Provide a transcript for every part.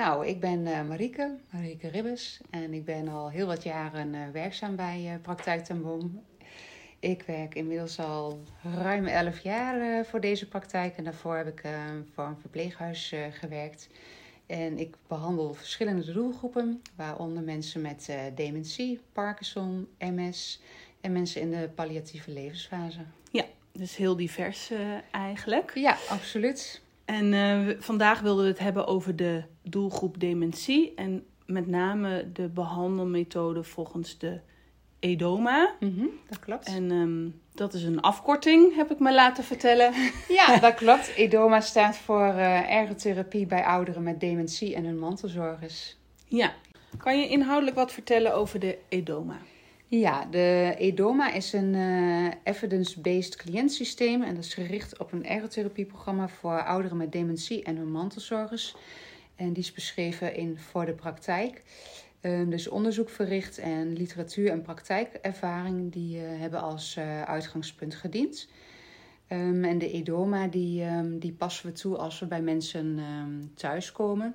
Nou, ik ben uh, Marieke, Marieke Ribbes. En ik ben al heel wat jaren uh, werkzaam bij uh, Praktijk ten Boom. Ik werk inmiddels al ruim 11 jaar voor deze praktijk. En daarvoor heb ik voor een verpleeghuis gewerkt. En ik behandel verschillende doelgroepen, waaronder mensen met dementie, Parkinson, MS en mensen in de palliatieve levensfase. Ja, dus heel divers eigenlijk. Ja, absoluut. En uh, vandaag wilden we het hebben over de doelgroep dementie. En met name de behandelmethode volgens de EDOMA. Mm -hmm, dat klopt. En um, dat is een afkorting, heb ik me laten vertellen. Ja, dat klopt. EDOMA staat voor uh, ergotherapie bij ouderen met dementie en hun mantelzorgers. Ja. Kan je inhoudelijk wat vertellen over de EDOMA? Ja, de EDOMA is een uh, evidence-based cliëntsysteem en dat is gericht op een ergotherapieprogramma voor ouderen met dementie en hun mantelzorgers. En die is beschreven in Voor de Praktijk. Um, dus onderzoek verricht en literatuur en praktijkervaring die uh, hebben als uh, uitgangspunt gediend. Um, en de EDOMA die, um, die passen we toe als we bij mensen thuiskomen.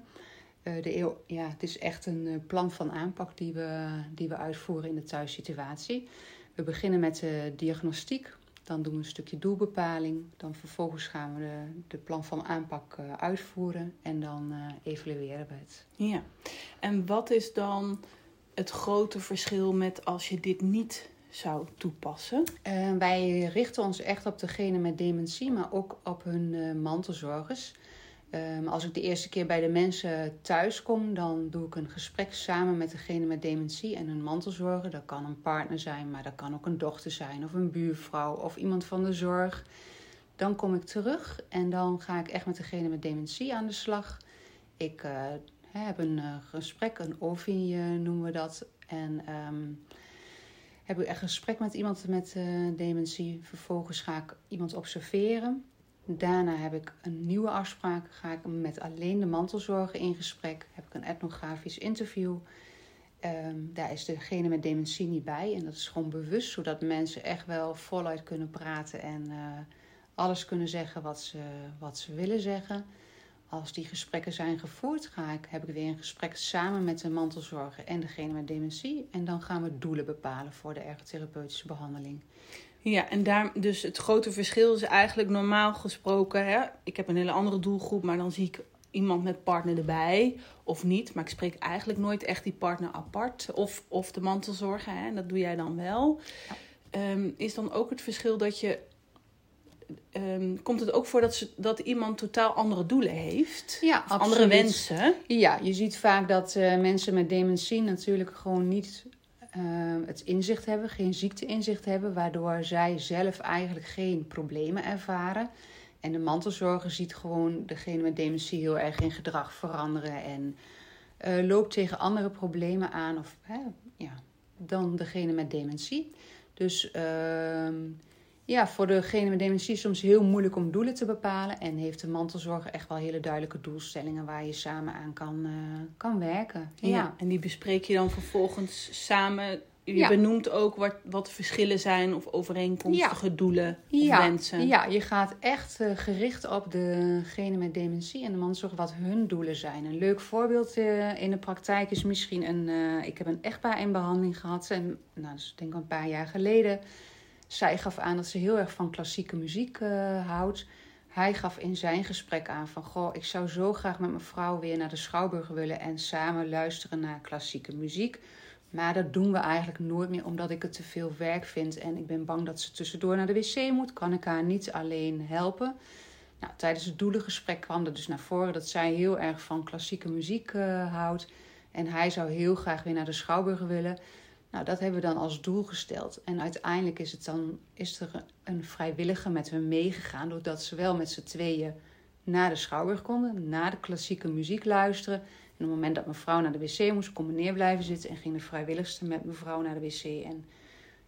Uh, de eeuw, ja, het is echt een plan van aanpak die we, die we uitvoeren in de thuissituatie. We beginnen met de diagnostiek. Dan doen we een stukje doelbepaling. Dan vervolgens gaan we de, de plan van aanpak uh, uitvoeren. En dan evalueren we het. Ja, en wat is dan het grote verschil met als je dit niet zou toepassen? wij richten ons echt op degene met dementie, maar ook op hun mantelzorgers. Um, als ik de eerste keer bij de mensen thuis kom, dan doe ik een gesprek samen met degene met dementie en hun mantelzorger. Dat kan een partner zijn, maar dat kan ook een dochter zijn of een buurvrouw of iemand van de zorg. Dan kom ik terug en dan ga ik echt met degene met dementie aan de slag. Ik uh, heb een uh, gesprek, een OVI uh, noemen we dat. En um, heb ik echt een gesprek met iemand met dementie. Vervolgens ga ik iemand observeren. Daarna heb ik een nieuwe afspraak. Ga ik met alleen de mantelzorger in gesprek. Heb ik een etnografisch interview. Um, daar is degene met dementie niet bij. En dat is gewoon bewust, zodat mensen echt wel voluit kunnen praten en uh, alles kunnen zeggen wat ze, wat ze willen zeggen. Als die gesprekken zijn gevoerd, ga ik, heb ik weer een gesprek samen met de mantelzorger en degene met dementie. En dan gaan we doelen bepalen voor de ergotherapeutische behandeling. Ja, en daar, dus het grote verschil is eigenlijk normaal gesproken. Hè, ik heb een hele andere doelgroep, maar dan zie ik iemand met partner erbij of niet. Maar ik spreek eigenlijk nooit echt die partner apart. Of, of de mantelzorger, hè, dat doe jij dan wel. Ja. Um, is dan ook het verschil dat je. Um, komt het ook voor dat, ze, dat iemand totaal andere doelen heeft? Ja, andere wensen? Ja, je ziet vaak dat uh, mensen met dementie natuurlijk gewoon niet uh, het inzicht hebben, geen ziekteinzicht hebben, waardoor zij zelf eigenlijk geen problemen ervaren. En de mantelzorger ziet gewoon degene met dementie heel erg in gedrag veranderen en uh, loopt tegen andere problemen aan of, hè, ja, dan degene met dementie. Dus uh, ja, voor degene met dementie is soms heel moeilijk om doelen te bepalen. En heeft de mantelzorger echt wel hele duidelijke doelstellingen waar je samen aan kan, uh, kan werken. Ja. ja. en die bespreek je dan vervolgens samen. Je ja. benoemt ook wat, wat verschillen zijn of overeenkomstige ja. doelen of ja. wensen. Ja, je gaat echt uh, gericht op degene met dementie en de mantelzorger wat hun doelen zijn. Een leuk voorbeeld uh, in de praktijk is misschien een... ik heb een echtpaar in behandeling gehad. En, nou, dat is denk ik een paar jaar geleden zij gaf aan dat ze heel erg van klassieke muziek uh, houdt. Hij gaf in zijn gesprek aan van... Goh, ik zou zo graag met mijn vrouw weer naar de Schouwburg willen... en samen luisteren naar klassieke muziek. Maar dat doen we eigenlijk nooit meer... omdat ik het te veel werk vind... en ik ben bang dat ze tussendoor naar de wc moet. Kan ik haar niet alleen helpen. Nou, tijdens het doelengesprek kwam er dus naar voren... dat zij heel erg van klassieke muziek uh, houdt... en hij zou heel graag weer naar de Schouwburg willen... Nou, dat hebben we dan als doel gesteld. En uiteindelijk is, het dan, is er een vrijwilliger met hun meegegaan, doordat ze wel met z'n tweeën naar de schouwburg konden, naar de klassieke muziek luisteren En op het moment dat mevrouw naar de wc moest, kon meneer blijven zitten en ging de vrijwilligste met mevrouw naar de wc. En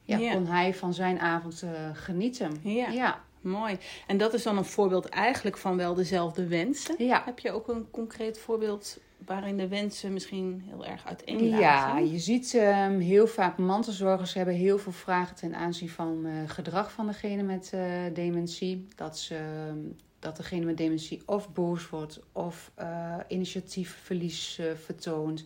ja, kon hij van zijn avond eh, genieten. Ja. ja. Mooi. En dat is dan een voorbeeld eigenlijk van wel dezelfde wensen. Ja. Heb je ook een concreet voorbeeld waarin de wensen misschien heel erg uiteen lagen? Ja, je ziet ehm, heel vaak mantelzorgers hebben heel veel vragen ten aanzien van eh, gedrag van degene met eh, dementie. Dat, ze, ehm, dat degene met dementie of boos wordt of eh, initiatiefverlies vertoont.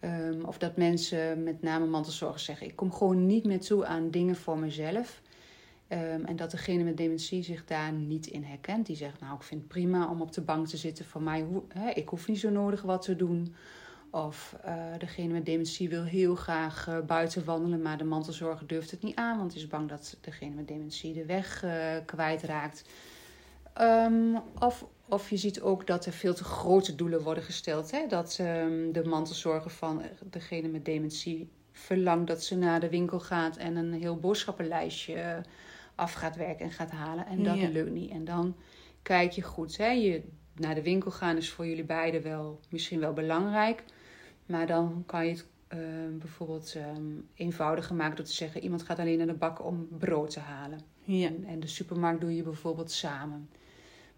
Ehm, of dat mensen, met name mantelzorgers, zeggen: Ik kom gewoon niet meer toe aan dingen voor mezelf. Ehm, en dat degene met dementie zich daar niet in herkent. Die zegt: Nou, ik vind het prima om op de bank te zitten. Voor mij, hè, ik hoef niet zo nodig wat te doen. Of eh, degene met dementie wil heel graag eh, buiten wandelen, maar de mantelzorger durft het niet aan, want is bang dat degene met dementie de weg eh, kwijtraakt. Ehm, of, of je ziet ook dat er veel te grote doelen worden gesteld. Hè? Dat ehm, de mantelzorger van degene met dementie verlangt dat ze naar de winkel gaat en een heel boodschappenlijstje af gaat werken en gaat halen. En dat Ja. lukt niet. En dan kijk je goed. Hè? Je, naar de winkel gaan is voor jullie beiden wel misschien wel belangrijk. Maar dan kan je het eh, bijvoorbeeld ehm, eenvoudiger maken door te zeggen: iemand gaat alleen naar de bak om brood te halen. Ja. En, en de supermarkt doe je bijvoorbeeld samen.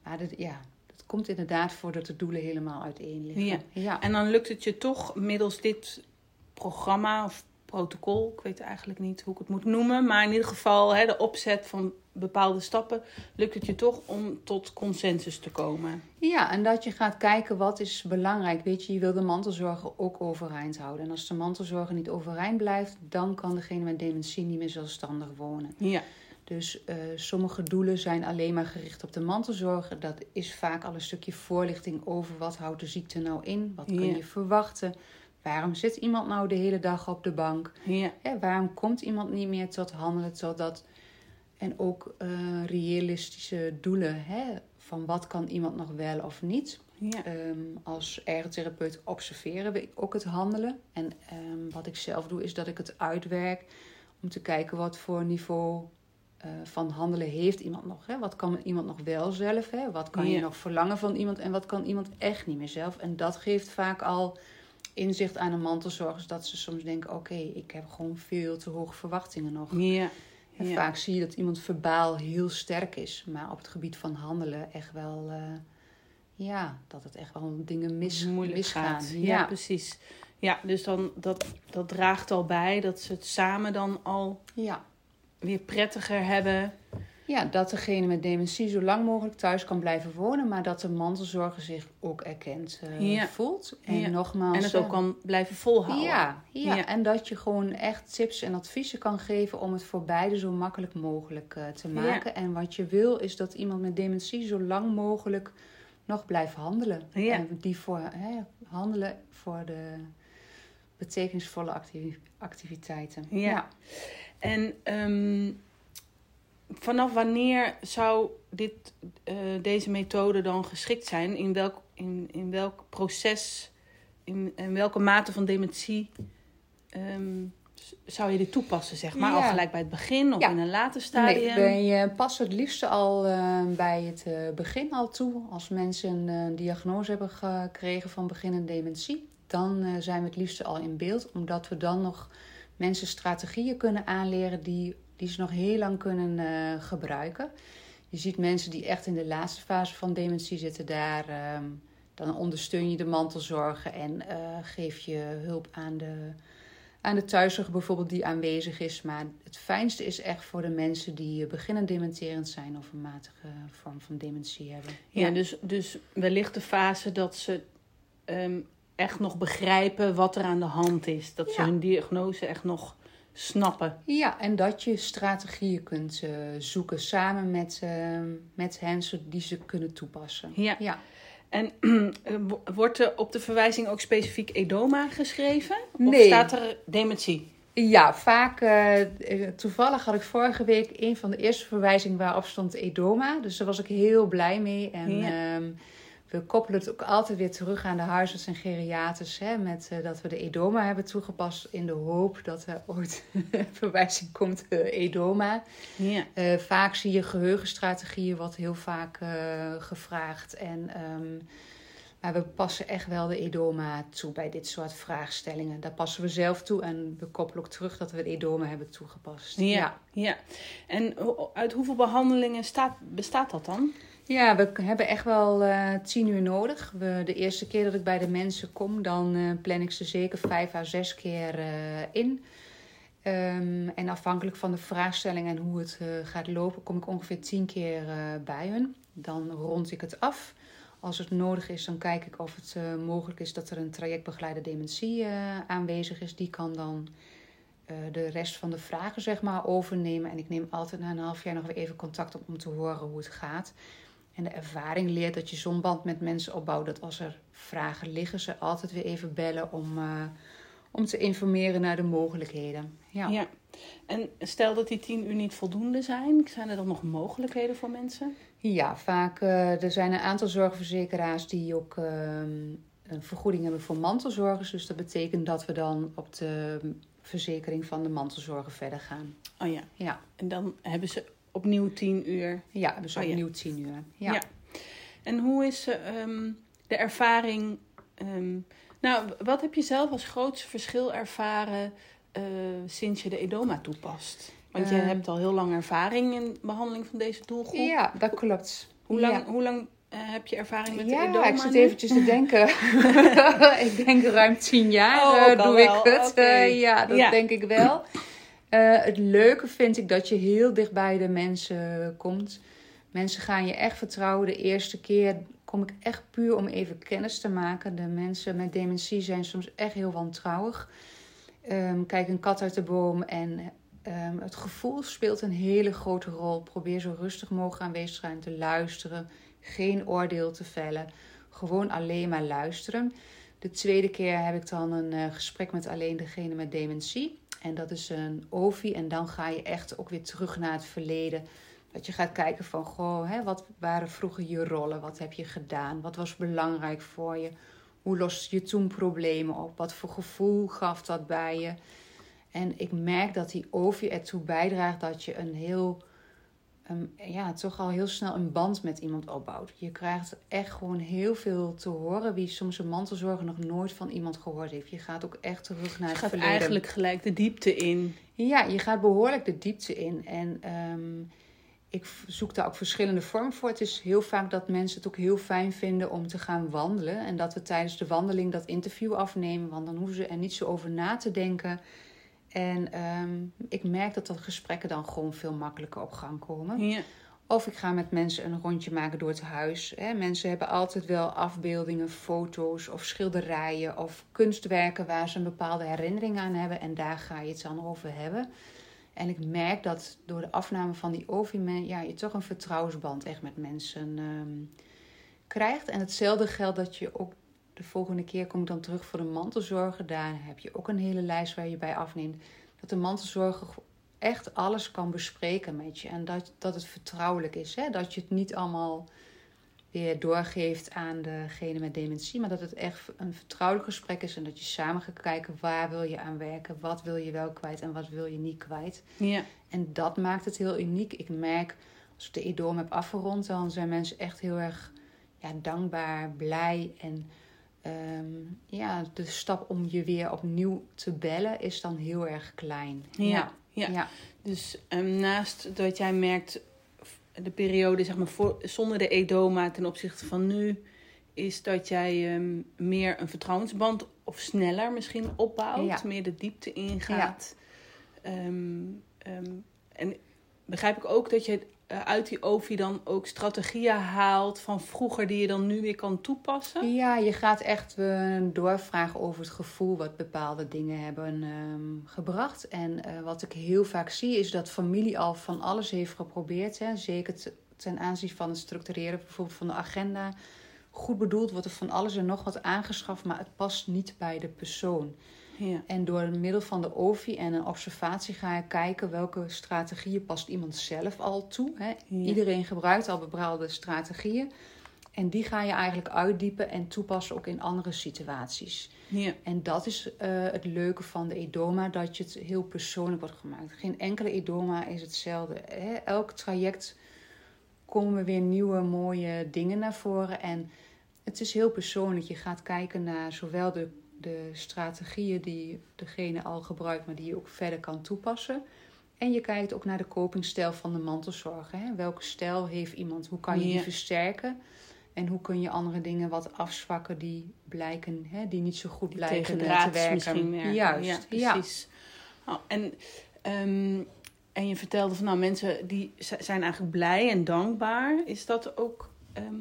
Maar dat, ja, dat komt inderdaad voor dat de doelen helemaal uiteen liggen. Ja. ja. En dan lukt het je toch middels dit programma of protocol, ik weet eigenlijk niet hoe ik het moet noemen, maar in ieder geval hè, de opzet van bepaalde stappen, lukt het je toch om tot consensus te komen. Ja, en dat je gaat kijken wat is belangrijk. Weet je, je wil de mantelzorger ook overeind houden. En als de mantelzorger niet overeind blijft, dan kan degene met dementie niet meer zelfstandig wonen. Ja, Dus eh, sommige doelen zijn alleen maar gericht op de mantelzorger. Dat is vaak al een stukje voorlichting over wat houdt de ziekte nou in. Wat kun Ja. je verwachten? Waarom zit iemand nou de hele dag op de bank? ja, waarom komt iemand niet meer tot handelen, tot dat... En ook eh, realistische doelen. Hè? Van wat kan iemand nog wel of niet. ja. Ehm, als ergotherapeut observeren we ook het handelen. En ehm, wat ik zelf doe, is dat ik het uitwerk om te kijken wat voor niveau eh, van handelen heeft iemand nog. Hè? Wat kan iemand nog wel zelf? Hè? Wat kan je nog verlangen van iemand en wat kan iemand echt niet meer zelf? En dat geeft vaak al inzicht aan de mantelzorgers dat ze soms denken: oké, ik heb gewoon veel te hoge verwachtingen nog. ja. En Ja. vaak zie je dat iemand verbaal heel sterk is, maar op het gebied van handelen echt wel, eh, ja, dat het echt wel dingen mis, moeilijk misgaan. gaat. Ja, Ja. precies. Ja, dus dan, dat, dat draagt al bij dat ze het samen dan al Ja. weer prettiger hebben. Ja, dat degene met dementie zo lang mogelijk thuis kan blijven wonen, maar dat de mantelzorger zich ook erkend eh, Ja. voelt. En Ja. nogmaals. En het eh, ook kan blijven volhouden. Ja, ja. Ja. en dat je gewoon echt tips en adviezen kan geven om het voor beide zo makkelijk mogelijk eh, te maken. En wat je wil is dat iemand met dementie zo lang mogelijk nog blijft handelen. Ja. En die voor, hè, handelen voor de betekenisvolle activi- activiteiten. Ja. En ehm, vanaf wanneer zou dit, eh, deze methode dan geschikt zijn? In welk, in, in welk proces, in, in welke mate van dementie ehm, zou je dit toepassen, zeg maar? Al gelijk bij het begin of Ja. in een later stadium? Nee, ben je pas het liefste al eh, bij het eh, begin al toe. Als mensen een diagnose hebben gekregen van beginnende dementie, dan zijn we het liefste al in beeld, omdat we dan nog mensen strategieën kunnen aanleren die, die ze nog heel lang kunnen eh, gebruiken. Je ziet mensen die echt in de laatste fase van dementie zitten, daar ehm, dan ondersteun je de mantelzorgen en eh, geef je hulp aan de, aan de thuiszorg bijvoorbeeld die aanwezig is. Maar het fijnste is echt voor de mensen die eh, beginnend dementerend zijn of een matige vorm van dementie hebben. Ja, dus, dus wellicht de fase dat ze ehm, echt nog begrijpen wat er aan de hand is. Dat ze hun diagnose echt nog snappen. Ja, en dat je strategieën kunt eh, zoeken samen met, eh, met hen, die ze kunnen toepassen. Ja. Ja. En eh, wo- wordt er op de verwijzing ook specifiek edoma geschreven? Of Nee. staat er dementie? Ja, vaak. toevallig had ik vorige week een van de eerste verwijzingen waarop stond edoma. Dus daar was ik heel blij mee. En Ja. We koppelen het ook altijd weer terug aan de huisarts en geriaters. Hè, met eh, dat we de edoma hebben toegepast in de hoop dat er ooit verwijzing komt eh, edoma. Ja. Eh, vaak zie je geheugenstrategieën, wat heel vaak gevraagd. En ehm, Maar we passen echt wel de edoma toe bij dit soort vraagstellingen. Daar passen we zelf toe en we koppelen ook terug dat we het edoma hebben toegepast. Ja, ja. En uit hoeveel behandelingen staat, bestaat dat dan? Ja, we hebben echt wel uh, tien uur nodig. De eerste keer dat ik bij de mensen kom, dan uh, plan ik ze zeker vijf à zes keer uh, in. Um, en afhankelijk van de vraagstelling en hoe het gaat lopen, kom ik ongeveer tien keer bij hun. Dan rond ik het af. Als het nodig is, dan kijk ik of het mogelijk is dat er een trajectbegeleider dementie aanwezig is. Die kan dan de rest van de vragen zeg maar, overnemen. En ik neem altijd na een half jaar nog weer even contact op om te horen hoe het gaat. En de ervaring leert dat je zo'n band met mensen opbouwt. Dat als er vragen liggen, ze altijd weer even bellen om, uh, om te informeren naar de mogelijkheden. Ja. ja. En stel dat die tien uur niet voldoende zijn, zijn er dan nog mogelijkheden voor mensen? Ja, vaak. Uh, er zijn een aantal zorgverzekeraars die ook uh, een vergoeding hebben voor mantelzorgers. Dus dat betekent dat we dan op de verzekering van de mantelzorgen verder gaan. Oh ja. ja. En dan hebben ze opnieuw tien uur. Ja, dus oh, opnieuw tien uur. Ja. ja. En hoe is um, de ervaring? Um, nou, wat heb je zelf als grootste verschil ervaren uh, sinds je de Edoma toepast? Want je uh, hebt al heel lang ervaring in behandeling van deze doelgroep. Ja, dat klopt. Hoe lang, ja. hoe lang uh, heb je ervaring met ja, de Edoma? Ja, ik zit eventjes te denken. ik denk ruim tien jaar oh, doe wel. ik het. Okay. ja, dat ja. denk ik wel. Uh, het leuke vind ik dat je heel dicht bij de mensen komt. Mensen gaan je echt vertrouwen. De eerste keer kom ik echt puur om even kennis te maken. De mensen met dementie zijn soms echt heel wantrouwig. Um, kijk een kat uit de boom en um, het gevoel speelt een hele grote rol. Probeer zo rustig mogelijk aanwezig te zijn, te luisteren. Geen oordeel te vellen. Gewoon alleen maar luisteren. De tweede keer heb ik dan een uh, gesprek met alleen degene met dementie. En dat is een OVI. En dan ga je echt ook weer terug naar het verleden. Dat je gaat kijken van, goh, hè, wat waren vroeger je rollen? Wat heb je gedaan? Wat was belangrijk voor je? Hoe loste je toen problemen op? Wat voor gevoel gaf dat bij je? En ik merk dat die OVI ertoe bijdraagt dat je een heel um, ja, toch al heel snel een band met iemand opbouwt. Je krijgt echt gewoon heel veel te horen. Wie soms een mantelzorger nog nooit van iemand gehoord heeft. Je gaat ook echt terug naar het gaat verleden. eigenlijk gelijk de diepte in. Ja, je gaat behoorlijk de diepte in. En um, ik zoek daar ook verschillende vormen voor. Het is heel vaak dat mensen het ook heel fijn vinden om te gaan wandelen. En dat we tijdens de wandeling dat interview afnemen. Want dan hoeven ze er niet zo over na te denken. En um, ik merk dat dat gesprekken dan gewoon veel makkelijker op gang komen. Ja. Of ik ga met mensen een rondje maken door het huis. Hè. Mensen hebben altijd wel afbeeldingen, foto's of schilderijen of kunstwerken waar ze een bepaalde herinnering aan hebben. En daar ga je het dan over hebben. En ik merk dat door de afname van die OVI, ja, je toch een vertrouwensband echt met mensen um, krijgt. En hetzelfde geldt dat je ook de volgende keer kom ik dan terug voor de mantelzorger. Daar heb je ook een hele lijst waar je bij afneemt. Dat de mantelzorger echt alles kan bespreken met je. En dat, dat het vertrouwelijk is. Hè? Dat je het niet allemaal weer doorgeeft aan degene met dementie. Maar dat het echt een vertrouwelijk gesprek is. En dat je samen gaat kijken waar wil je aan werken. Wat wil je wel kwijt en wat wil je niet kwijt. Ja. En dat maakt het heel uniek. Ik merk, als ik de EDOM heb afgerond, dan zijn mensen echt heel erg ja, dankbaar, blij en um, ja, de stap om je weer opnieuw te bellen is dan heel erg klein. Ja, ja. ja. dus um, naast dat jij merkt de periode zeg maar, voor, zonder de edoma ten opzichte van nu, is dat jij um, meer een vertrouwensband of sneller misschien opbouwt, ja. meer de diepte ingaat. Ja. en begrijp ik ook dat je uit die OVI dan ook strategieën haalt van vroeger die je dan nu weer kan toepassen? Ja, je gaat echt uh, doorvragen over het gevoel wat bepaalde dingen hebben um, gebracht. En uh, wat ik heel vaak zie is dat familie al van alles heeft geprobeerd. Hè. Zeker ten aanzien van het structureren bijvoorbeeld van de agenda. Goed bedoeld wordt er van alles en nog wat aangeschaft, maar het past niet bij de persoon. Ja. En door middel van de OVI en een observatie ga je kijken welke strategieën past iemand zelf al toe. Hè? Ja. Iedereen gebruikt al bepaalde strategieën. En die ga je eigenlijk uitdiepen en toepassen ook in andere situaties. Ja. En dat is uh, het leuke van de edoma, dat je het heel persoonlijk wordt gemaakt. Geen enkele edoma is hetzelfde. Hè? Elk traject komen weer nieuwe mooie dingen naar voren. En het is heel persoonlijk. Je gaat kijken naar zowel de, de strategieën die degene al gebruikt, maar die je ook verder kan toepassen. En je kijkt ook naar de copingstijl van de mantelzorger. Hè? Welke stijl heeft iemand? Hoe kan je die Ja. versterken? En hoe kun je andere dingen wat afzwakken die blijken, hè, die niet zo goed Die blijken te werken. misschien. Juist, ja, ja. precies. Oh, en, ehm, en je vertelde van nou, mensen die zijn eigenlijk blij en dankbaar. Is dat ook. ehm,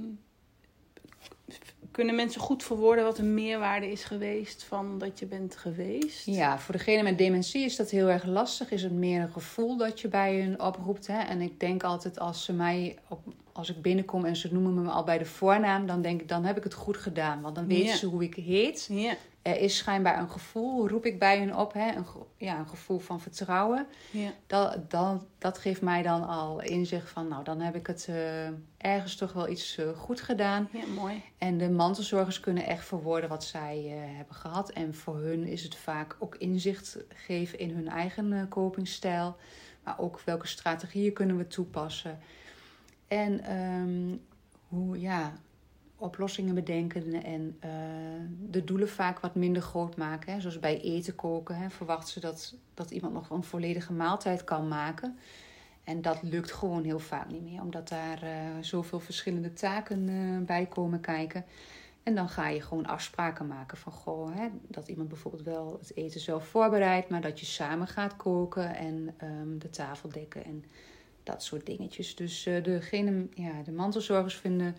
kunnen mensen goed verwoorden wat een meerwaarde is geweest van dat je bent geweest? Ja, voor degene met dementie is dat heel erg lastig. Is het meer een gevoel dat je bij hun oproept. Hè? En ik denk altijd als ze mij, op, als ik binnenkom en ze noemen me al bij de voornaam, dan denk ik, dan heb ik het goed gedaan. Want dan weten Ja. ze hoe ik heet. Ja, Er is schijnbaar een gevoel, roep ik bij hun op, hè? Een, ja, een gevoel van vertrouwen. ja. Dat, dat, dat geeft mij dan al inzicht van, nou, dan heb ik het eh, ergens toch wel iets eh, goed gedaan. ja, mooi. En de mantelzorgers kunnen echt verwoorden wat zij eh, hebben gehad. En voor hun is het vaak ook inzicht geven in hun eigen copingstijl. Maar ook welke strategieën kunnen we toepassen. En ehm, hoe, ja, oplossingen bedenken en eh, de doelen vaak wat minder groot maken. Hè. Zoals bij eten koken. Hè, verwacht ze dat, dat iemand nog een volledige maaltijd kan maken. En dat lukt gewoon heel vaak niet meer, omdat daar eh, zoveel verschillende taken eh, bij komen kijken. En dan ga je gewoon afspraken maken van goh, hè, dat iemand bijvoorbeeld wel het eten zelf voorbereidt, maar dat je samen gaat koken en ehm, de tafel dekken en dat soort dingetjes. Dus eh degene, ja, de mantelzorgers vinden,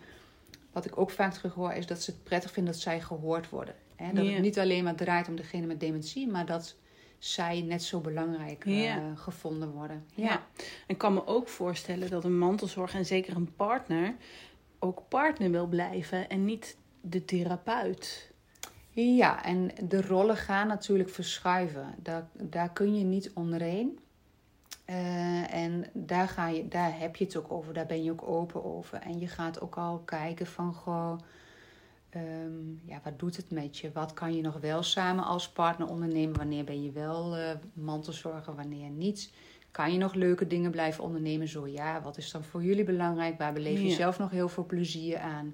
wat ik ook vaak terug hoor, is dat ze het prettig vinden dat zij gehoord worden. Hè? Dat Ja. het niet alleen maar draait om degene met dementie, maar dat zij net zo belangrijk eh, Ja. gevonden worden. Ja. Ik kan me ook voorstellen dat een mantelzorger en zeker een partner ook partner wil blijven en niet de therapeut. Ja, en de rollen gaan natuurlijk verschuiven. Daar, daar kun je niet onderheen. Eh, en daar, ga je, daar heb je het ook over, daar ben je ook open over. En je gaat ook al kijken van, goh, ehm, ja, wat doet het met je? Wat kan je nog wel samen als partner ondernemen? Wanneer ben je wel eh, mantelzorger, wanneer niet? Kan je nog leuke dingen blijven ondernemen? Zo ja, wat is dan voor jullie belangrijk? Waar beleef je Ja. zelf nog heel veel plezier aan?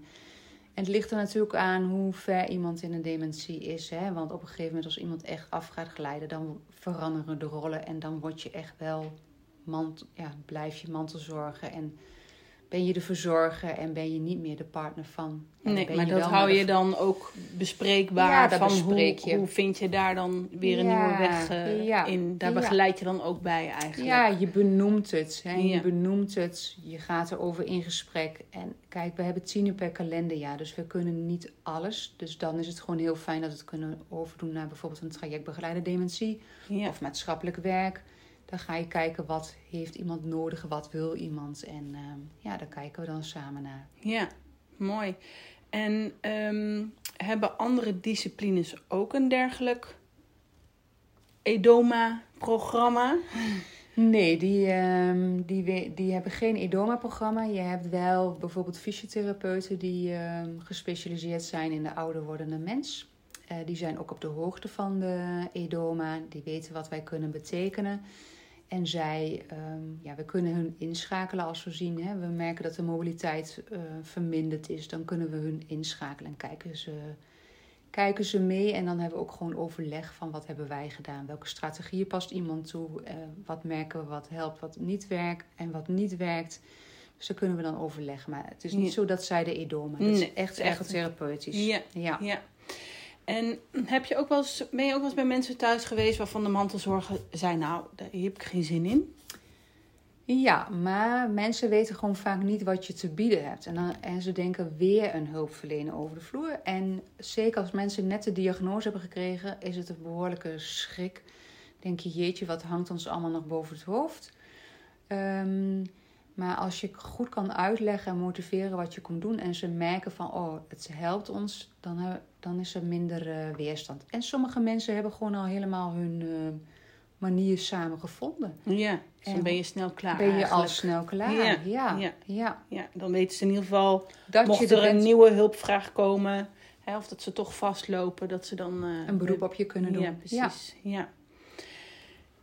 En het ligt er natuurlijk aan hoe ver iemand in een dementie is. Hè? Want op een gegeven moment als iemand echt af gaat glijden, dan veranderen de rollen. En dan word je echt wel, mant ja, blijf je mantelzorgen. En ben je de verzorger en ben je niet meer de partner van. Nee, maar dat hou je dan ook bespreekbaar. Ja, van bespreek hoe, je. hoe vind je daar dan weer een Ja, nieuwe weg eh, ja, in? Daar begeleid je dan ook bij eigenlijk. Ja, je benoemt het. Hè? Je benoemt het. Je gaat erover in gesprek. En kijk, we hebben tien uur per kalenderjaar, dus we kunnen niet alles. Dus dan is het gewoon heel fijn dat we het kunnen overdoen naar bijvoorbeeld een trajectbegeleider dementie of maatschappelijk werk. Dan ga je kijken wat heeft iemand nodig, wat wil iemand. En ehm, ja, daar kijken we dan samen naar. Ja, mooi. En ehm, hebben andere disciplines ook een dergelijk EDOMA-programma? Nee, die, ehm, die, die hebben geen EDOMA-programma. Je hebt wel bijvoorbeeld fysiotherapeuten die gespecialiseerd zijn in de ouder wordende mens. Eh, die zijn ook op de hoogte van de EDOMA. Die weten wat wij kunnen betekenen. En zij, ehm, ja, we kunnen hun inschakelen als we zien. Hè, we merken dat de mobiliteit eh, verminderd is. Dan kunnen we hun inschakelen en kijken ze, kijken ze mee. En dan hebben we ook gewoon overleg van wat hebben wij gedaan. Welke strategieën past iemand toe? eh, wat merken we wat helpt, wat niet werkt en wat niet werkt. Dus daar kunnen we dan overleggen. Maar het is niet zo dat zij de edoma. Het Nee, is echt echt- ergotherapeutisch. Ja. ja. Ja. En heb je ook wel eens, ben je ook wel eens bij mensen thuis geweest waarvan de mantelzorger zei: Nou, daar heb ik geen zin in? Ja, maar mensen weten gewoon vaak niet wat je te bieden hebt. En, dan, en ze denken weer een hulpverlener over de vloer. En zeker als mensen net de diagnose hebben gekregen, is het een behoorlijke schrik. Denk je, jeetje, wat hangt ons allemaal nog boven het hoofd? Ehm, maar als je goed kan uitleggen en motiveren wat je komt doen en ze merken van, oh, het helpt ons, dan, he- dan is er minder eh, weerstand. En sommige mensen hebben gewoon al helemaal hun eh, manier samen gevonden. Ja, dus dan En ben je snel klaar. ben je al snel klaar. Ja, Ja, ja. ja. Ja, dan weten ze in ieder geval, Dat mocht je er een bent, nieuwe hulpvraag komen, hè, of dat ze toch vastlopen, dat ze dan... eh, een beroep op je kunnen doen. Ja, precies. Ja.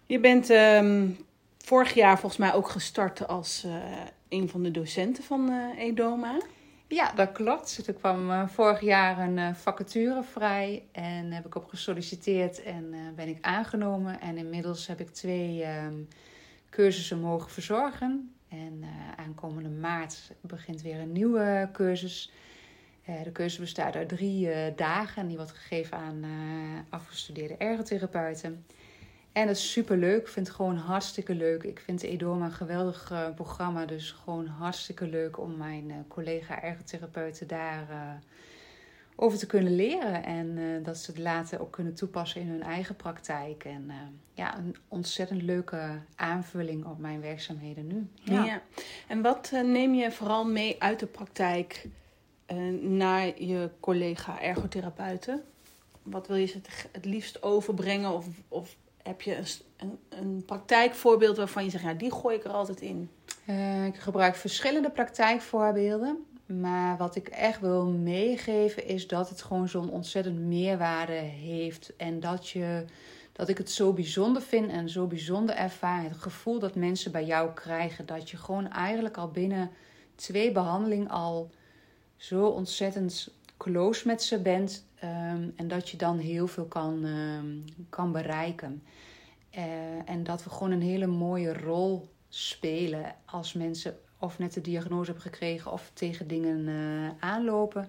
Je bent ehm, vorig jaar volgens mij ook gestart als eh, een van de docenten van eh, EDOMA. Ja, dat klopt. Er kwam uh, vorig jaar een vacature vrij en heb ik op gesolliciteerd en ben ik aangenomen. En inmiddels heb ik twee um, cursussen mogen verzorgen. En aankomende maart begint weer een nieuwe cursus. de cursus bestaat uit drie dagen en die wordt gegeven aan afgestudeerde ergotherapeuten. En dat is super leuk. Ik vind het gewoon hartstikke leuk. Ik vind Edoma een geweldig uh, programma. Dus gewoon hartstikke leuk om mijn uh, collega ergotherapeuten daar uh, over te kunnen leren. En dat ze het later ook kunnen toepassen in hun eigen praktijk. En ja, een ontzettend leuke aanvulling op mijn werkzaamheden nu. Ja. ja. En wat neem je vooral mee uit de praktijk naar je collega ergotherapeuten? Wat wil je ze het liefst overbrengen of, of heb je een, een, praktijkvoorbeeld waarvan je zegt, ja, die gooi ik er altijd in? Uh, ik gebruik verschillende praktijkvoorbeelden. Maar wat ik echt wil meegeven is dat het gewoon zo'n ontzettend meerwaarde heeft. En dat, je, dat ik het zo bijzonder vind en zo bijzonder ervaar. Het gevoel dat mensen bij jou krijgen. Dat je gewoon eigenlijk al binnen twee behandelingen al zo ontzettend close met ze bent. Ehm, en dat je dan heel veel kan, ehm, kan bereiken. Uh, en dat we gewoon een hele mooie rol spelen als mensen of net de diagnose hebben gekregen of tegen dingen uh, aanlopen.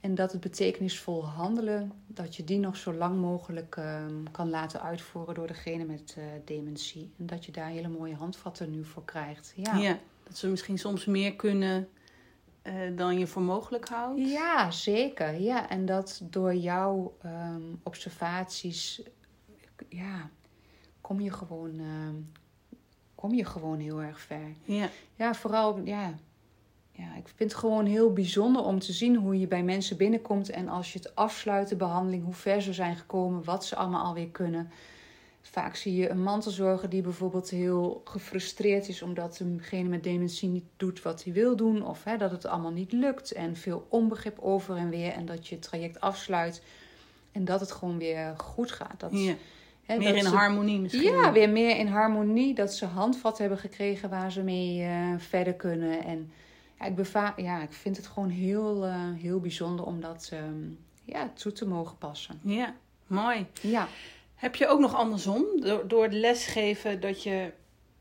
En dat het betekenisvol handelen, dat je die nog zo lang mogelijk um, kan laten uitvoeren door degene met uh, dementie. En dat je daar hele mooie handvatten nu voor krijgt. Ja dat ze misschien soms meer kunnen uh, dan je voor mogelijk houdt. Ja, zeker. Ja, en dat door jouw um, observaties, ja, kom je gewoon, uh, kom je gewoon heel erg ver. Ja. Ja, vooral, ja, ja, ik vind het gewoon heel bijzonder om te zien hoe je bij mensen binnenkomt en als je het afsluit, de behandeling, hoe ver ze zijn gekomen, wat ze allemaal alweer kunnen. Vaak zie je een mantelzorger die bijvoorbeeld heel gefrustreerd is omdat degene met dementie niet doet wat hij wil doen. Of hè, dat het allemaal niet lukt. En veel onbegrip over en weer. En dat je het traject afsluit. En dat het gewoon weer goed gaat. Dat, ja. hè, meer in harmonie misschien. Ja, weer meer in harmonie. Dat ze handvat hebben gekregen waar ze mee uh, verder kunnen. En ja, ik, ja, ik vind het gewoon heel, uh, heel bijzonder om dat um, ja, toe te mogen passen. Ja, mooi. Ja. Heb je ook nog andersom, door, door het lesgeven, dat je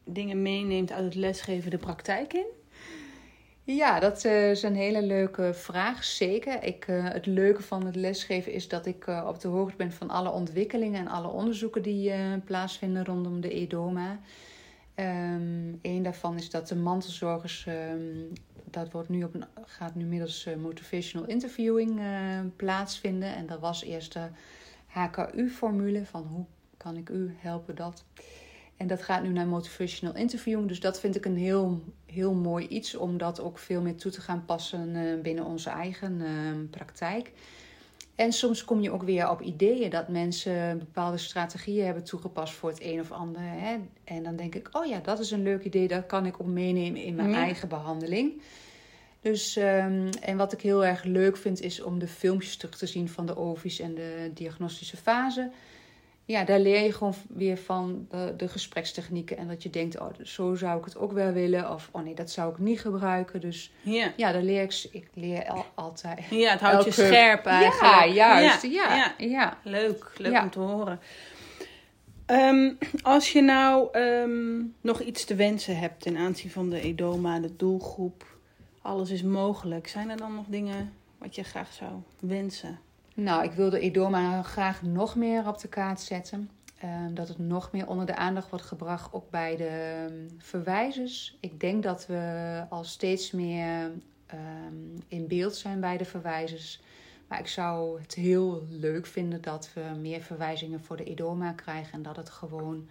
dingen meeneemt uit het lesgeven de praktijk in? Ja, dat uh, is een hele leuke vraag, zeker. Ik, uh, het leuke van het lesgeven is dat ik uh, op de hoogte ben van alle ontwikkelingen en alle onderzoeken die plaatsvinden rondom de edoma. Um, een daarvan is dat de mantelzorgers, um, dat wordt nu op een, gaat nu middels motivational interviewing plaatsvinden. En dat was eerst HKU-formule van hoe kan ik u helpen dat. En dat gaat nu naar motivational interviewing. Dus dat vind ik een heel, heel mooi iets om dat ook veel meer toe te gaan passen uh, binnen onze eigen uh, praktijk. En soms kom je ook weer op ideeën dat mensen bepaalde strategieën hebben toegepast voor het een of ander. Hè? En dan denk ik, oh ja, dat is een leuk idee, dat kan ik ook meenemen in mijn ja. eigen behandeling. Dus, um, en wat ik heel erg leuk vind, is om de filmpjes terug te zien van de OVI's en de diagnostische fase. Ja, daar leer je gewoon weer van de, de gesprekstechnieken. En dat je denkt, oh, zo zou ik het ook wel willen. Of, oh nee, dat zou ik niet gebruiken. Dus ja, ja daar leer ik, ik leer al, altijd. Ja, het houdt elke... je scherp eigenlijk. Ja, juist. Ja, ja. ja. Leuk, leuk om te horen. Um, als je nou um, nog iets te wensen hebt ten aanzien van de edoma, de doelgroep alles is mogelijk. Zijn er dan nog dingen wat je graag zou wensen? Nou, ik wil de edoma graag nog meer op de kaart zetten. Um, dat het nog meer onder de aandacht wordt gebracht, ook bij de um, verwijzers. Ik denk dat we al steeds meer um, in beeld zijn bij de verwijzers. Maar ik zou het heel leuk vinden dat we meer verwijzingen voor de edoma krijgen. En dat het gewoon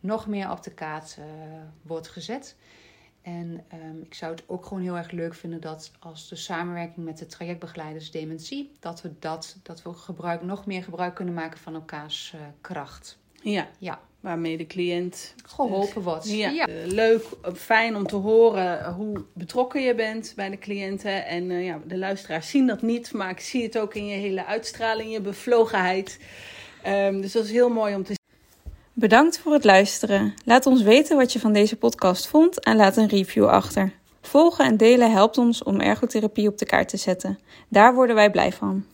nog meer op de kaart uh, wordt gezet. En um, ik zou het ook gewoon heel erg leuk vinden dat als de samenwerking met de trajectbegeleiders dementie, dat we dat, dat we gebruik, nog meer gebruik kunnen maken van elkaars uh, kracht. Ja. ja. Waarmee de cliënt geholpen wordt. Ja. ja. Uh, leuk, fijn om te horen hoe betrokken je bent bij de cliënten. En uh, ja, de luisteraars zien dat niet, maar ik zie het ook in je hele uitstraling, je bevlogenheid. Um, dus dat is heel mooi om te Bedankt voor het luisteren. Laat ons weten wat je van deze podcast vond en laat een review achter. Volgen en delen helpt ons om ergotherapie op de kaart te zetten. Daar worden wij blij van.